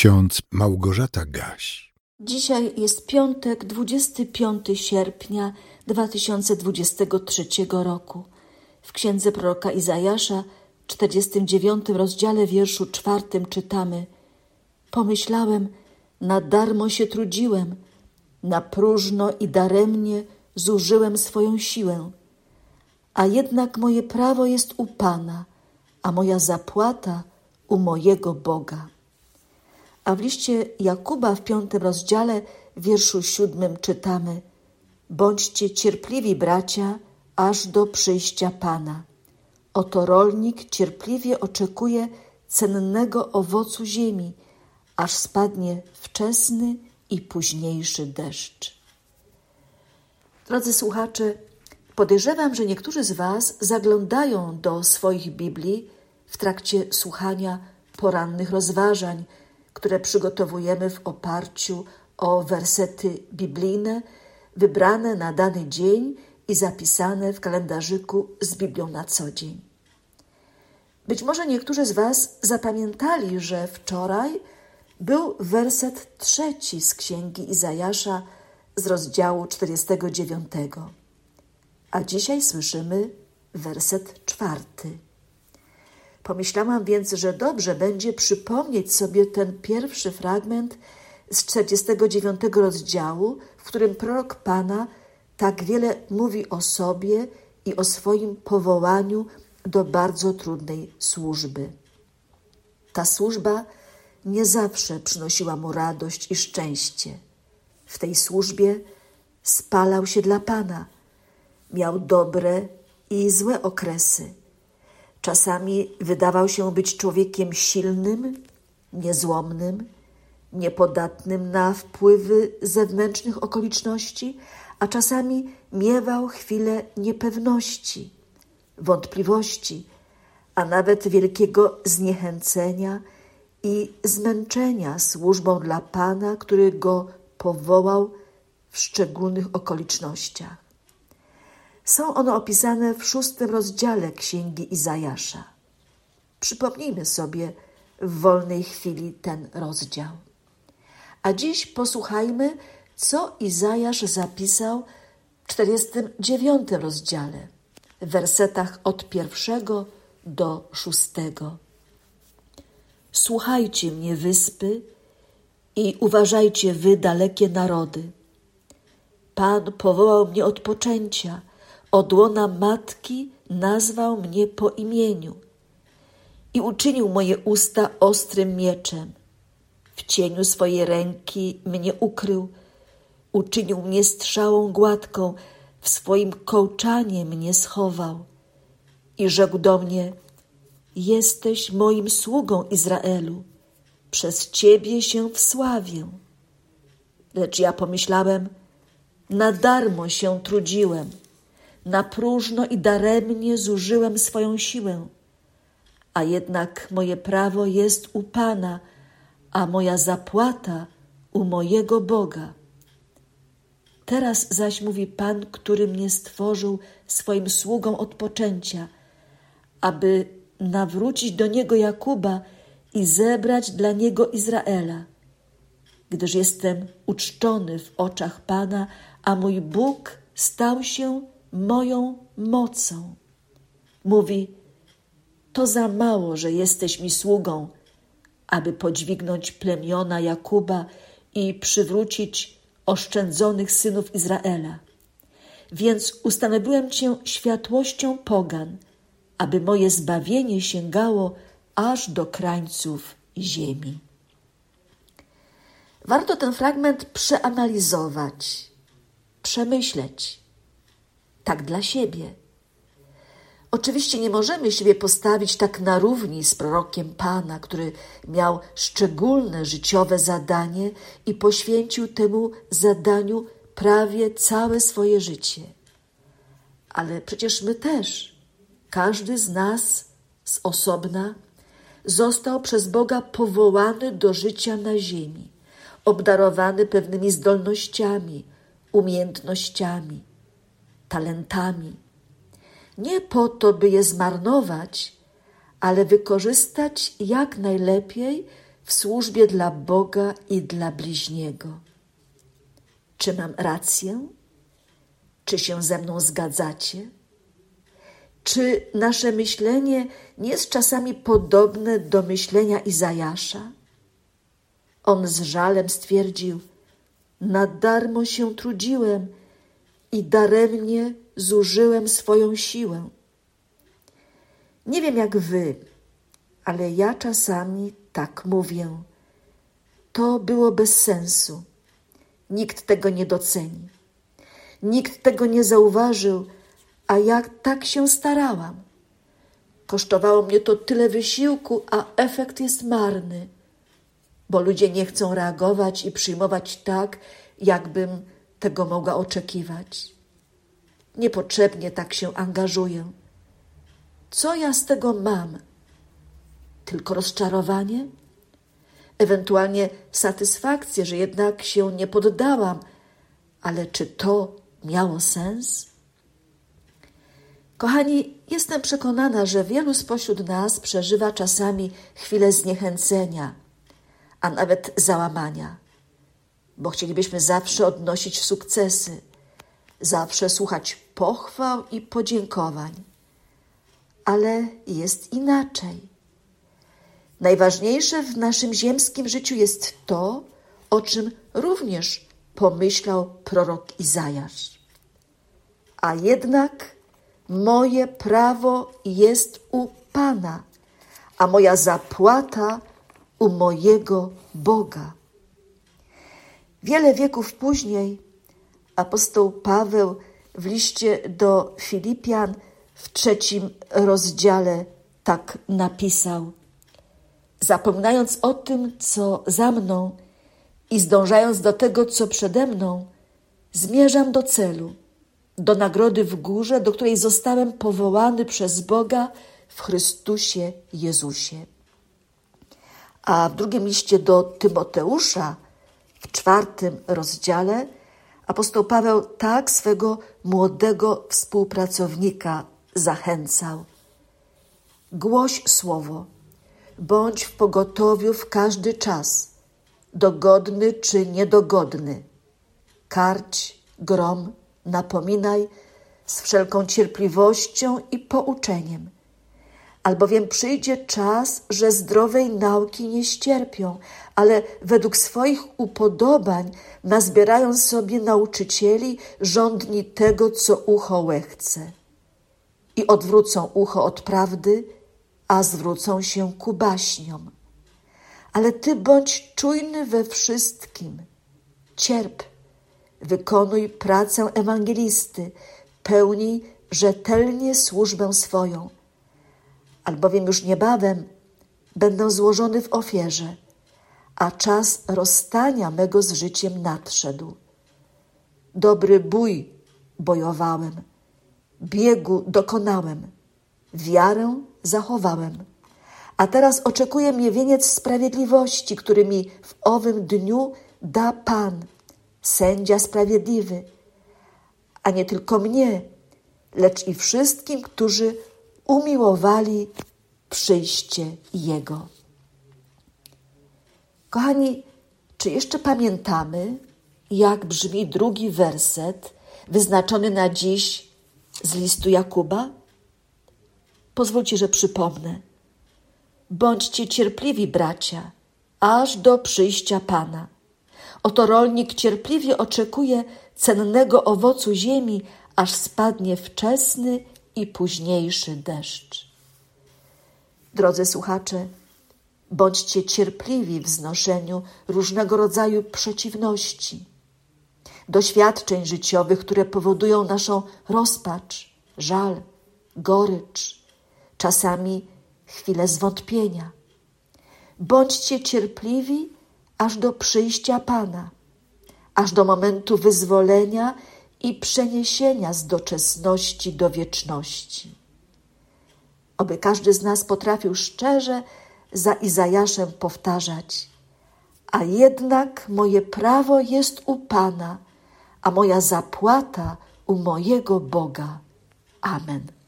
ksiądz Małgorzata Gaś. Dzisiaj jest piątek, 25 sierpnia 2023 roku. W księdze proroka Izajasza, 49 rozdziale wierszu czwartym czytamy: Pomyślałem, na darmo się trudziłem, na próżno i daremnie zużyłem swoją siłę. A jednak moje prawo jest u Pana, a moja zapłata u mojego Boga. A w liście Jakuba w piątym rozdziale, wierszu siódmym czytamy: Bądźcie cierpliwi, bracia, aż do przyjścia Pana. Oto rolnik cierpliwie oczekuje cennego owocu ziemi, aż spadnie wczesny i późniejszy deszcz. Drodzy słuchacze, podejrzewam, że niektórzy z Was zaglądają do swoich Biblii w trakcie słuchania porannych rozważań, które przygotowujemy w oparciu o wersety biblijne wybrane na dany dzień i zapisane w kalendarzyku z Biblią na co dzień. Być może niektórzy z Was zapamiętali, że wczoraj był werset trzeci z księgi Izajasza z rozdziału 49, a dzisiaj słyszymy werset czwarty. Pomyślałam więc, że dobrze będzie przypomnieć sobie ten pierwszy fragment z 49 rozdziału, w którym prorok Pana tak wiele mówi o sobie i o swoim powołaniu do bardzo trudnej służby. Ta służba nie zawsze przynosiła mu radość i szczęście. W tej służbie spalał się dla Pana. Miał dobre i złe okresy. Czasami wydawał się być człowiekiem silnym, niezłomnym, niepodatnym na wpływy zewnętrznych okoliczności, a czasami miewał chwile niepewności, wątpliwości, a nawet wielkiego zniechęcenia i zmęczenia służbą dla Pana, który go powołał w szczególnych okolicznościach. Są one opisane w szóstym rozdziale Księgi Izajasza. Przypomnijmy sobie w wolnej chwili ten rozdział. A dziś posłuchajmy, co Izajasz zapisał w 49 rozdziale, w wersetach od pierwszego do szóstego. Słuchajcie mnie, wyspy, i uważajcie wy, dalekie narody. Pan powołał mnie od poczęcia, od łona matki nazwał mnie po imieniu i uczynił moje usta ostrym mieczem. W cieniu swojej ręki mnie ukrył, uczynił mnie strzałą gładką, w swoim kołczanie mnie schował i rzekł do mnie: Jesteś moim sługą Izraelu, przez ciebie się wsławię. Lecz ja pomyślałem: Na darmo się trudziłem, na próżno i daremnie zużyłem swoją siłę. A jednak moje prawo jest u Pana, a moja zapłata u mojego Boga. Teraz zaś mówi Pan, który mnie stworzył swoim sługą od poczęcia, aby nawrócić do niego Jakuba i zebrać dla niego Izraela. Gdyż jestem uczczony w oczach Pana, a mój Bóg stał się moją mocą. Mówi: To za mało, że jesteś mi sługą, aby podźwignąć plemiona Jakuba i przywrócić oszczędzonych synów Izraela. Więc ustanowiłem Cię światłością pogan, aby moje zbawienie sięgało aż do krańców ziemi. Warto ten fragment przeanalizować, przemyśleć, tak dla siebie. Oczywiście nie możemy siebie postawić tak na równi z prorokiem Pana, który miał szczególne życiowe zadanie i poświęcił temu zadaniu prawie całe swoje życie. Ale przecież my też, każdy z nas z osobna, został przez Boga powołany do życia na ziemi, obdarowany pewnymi zdolnościami, umiejętnościami, talentami nie po to, by je zmarnować, ale wykorzystać jak najlepiej w służbie dla Boga i dla bliźniego. Czy mam rację? Czy się ze mną zgadzacie? Czy nasze myślenie nie jest czasami podobne do myślenia Izajasza? On z żalem stwierdził: Na darmo się trudziłem i daremnie zużyłem swoją siłę. Nie wiem jak wy, ale ja czasami tak mówię. To było bez sensu. Nikt tego nie doceni. Nikt tego nie zauważył, a ja tak się starałam. Kosztowało mnie to tyle wysiłku, a efekt jest marny, bo ludzie nie chcą reagować i przyjmować tak, jakbym tego mogła oczekiwać. Niepotrzebnie tak się angażuję. Co ja z tego mam? Tylko rozczarowanie? Ewentualnie satysfakcję, że jednak się nie poddałam, ale czy to miało sens? Kochani, jestem przekonana, że wielu spośród nas przeżywa czasami chwilę zniechęcenia, a nawet załamania, bo chcielibyśmy zawsze odnosić sukcesy, zawsze słuchać pochwał i podziękowań. Ale jest inaczej. Najważniejsze w naszym ziemskim życiu jest to, o czym również pomyślał prorok Izajasz. A jednak moje prawo jest u Pana, a moja zapłata u mojego Boga. Wiele wieków później apostoł Paweł w liście do Filipian w trzecim rozdziale tak napisał: Zapominając o tym, co za mną i zdążając do tego, co przede mną, zmierzam do celu, do nagrody w górze, do której zostałem powołany przez Boga w Chrystusie Jezusie. A w drugim liście do Tymoteusza, w czwartym rozdziale, apostoł Paweł tak swego młodego współpracownika zachęcał. Głoś słowo, bądź w pogotowiu w każdy czas, dogodny czy niedogodny. Karć, grom, napominaj z wszelką cierpliwością i pouczeniem. Albowiem przyjdzie czas, że zdrowej nauki nie ścierpią, ale według swoich upodobań nazbierają sobie nauczycieli rządni tego, co ucho łechce. I odwrócą ucho od prawdy, a zwrócą się ku baśniom. Ale ty bądź czujny we wszystkim. Cierp, wykonuj pracę ewangelisty, pełnij rzetelnie służbę swoją, albowiem już niebawem będę złożony w ofierze, a czas rozstania mego z życiem nadszedł. Dobry bój bojowałem, biegu dokonałem, wiarę zachowałem. A teraz oczekuje mnie wieniec sprawiedliwości, który mi w owym dniu da Pan, sędzia sprawiedliwy, a nie tylko mnie, lecz i wszystkim, którzy umiłowali przyjście Jego. Kochani, czy jeszcze pamiętamy, jak brzmi drugi werset wyznaczony na dziś z listu Jakuba? Pozwólcie, że przypomnę. Bądźcie cierpliwi, bracia, aż do przyjścia Pana. Oto rolnik cierpliwie oczekuje cennego owocu ziemi, aż spadnie wczesny i późniejszy deszcz. Drodzy słuchacze, bądźcie cierpliwi w znoszeniu różnego rodzaju przeciwności, doświadczeń życiowych, które powodują naszą rozpacz, żal, gorycz, czasami chwilę zwątpienia. Bądźcie cierpliwi aż do przyjścia Pana, aż do momentu wyzwolenia i przeniesienia z doczesności do wieczności. Oby każdy z nas potrafił szczerze za Izajaszem powtarzać: A jednak moje prawo jest u Pana, a moja zapłata u mojego Boga. Amen.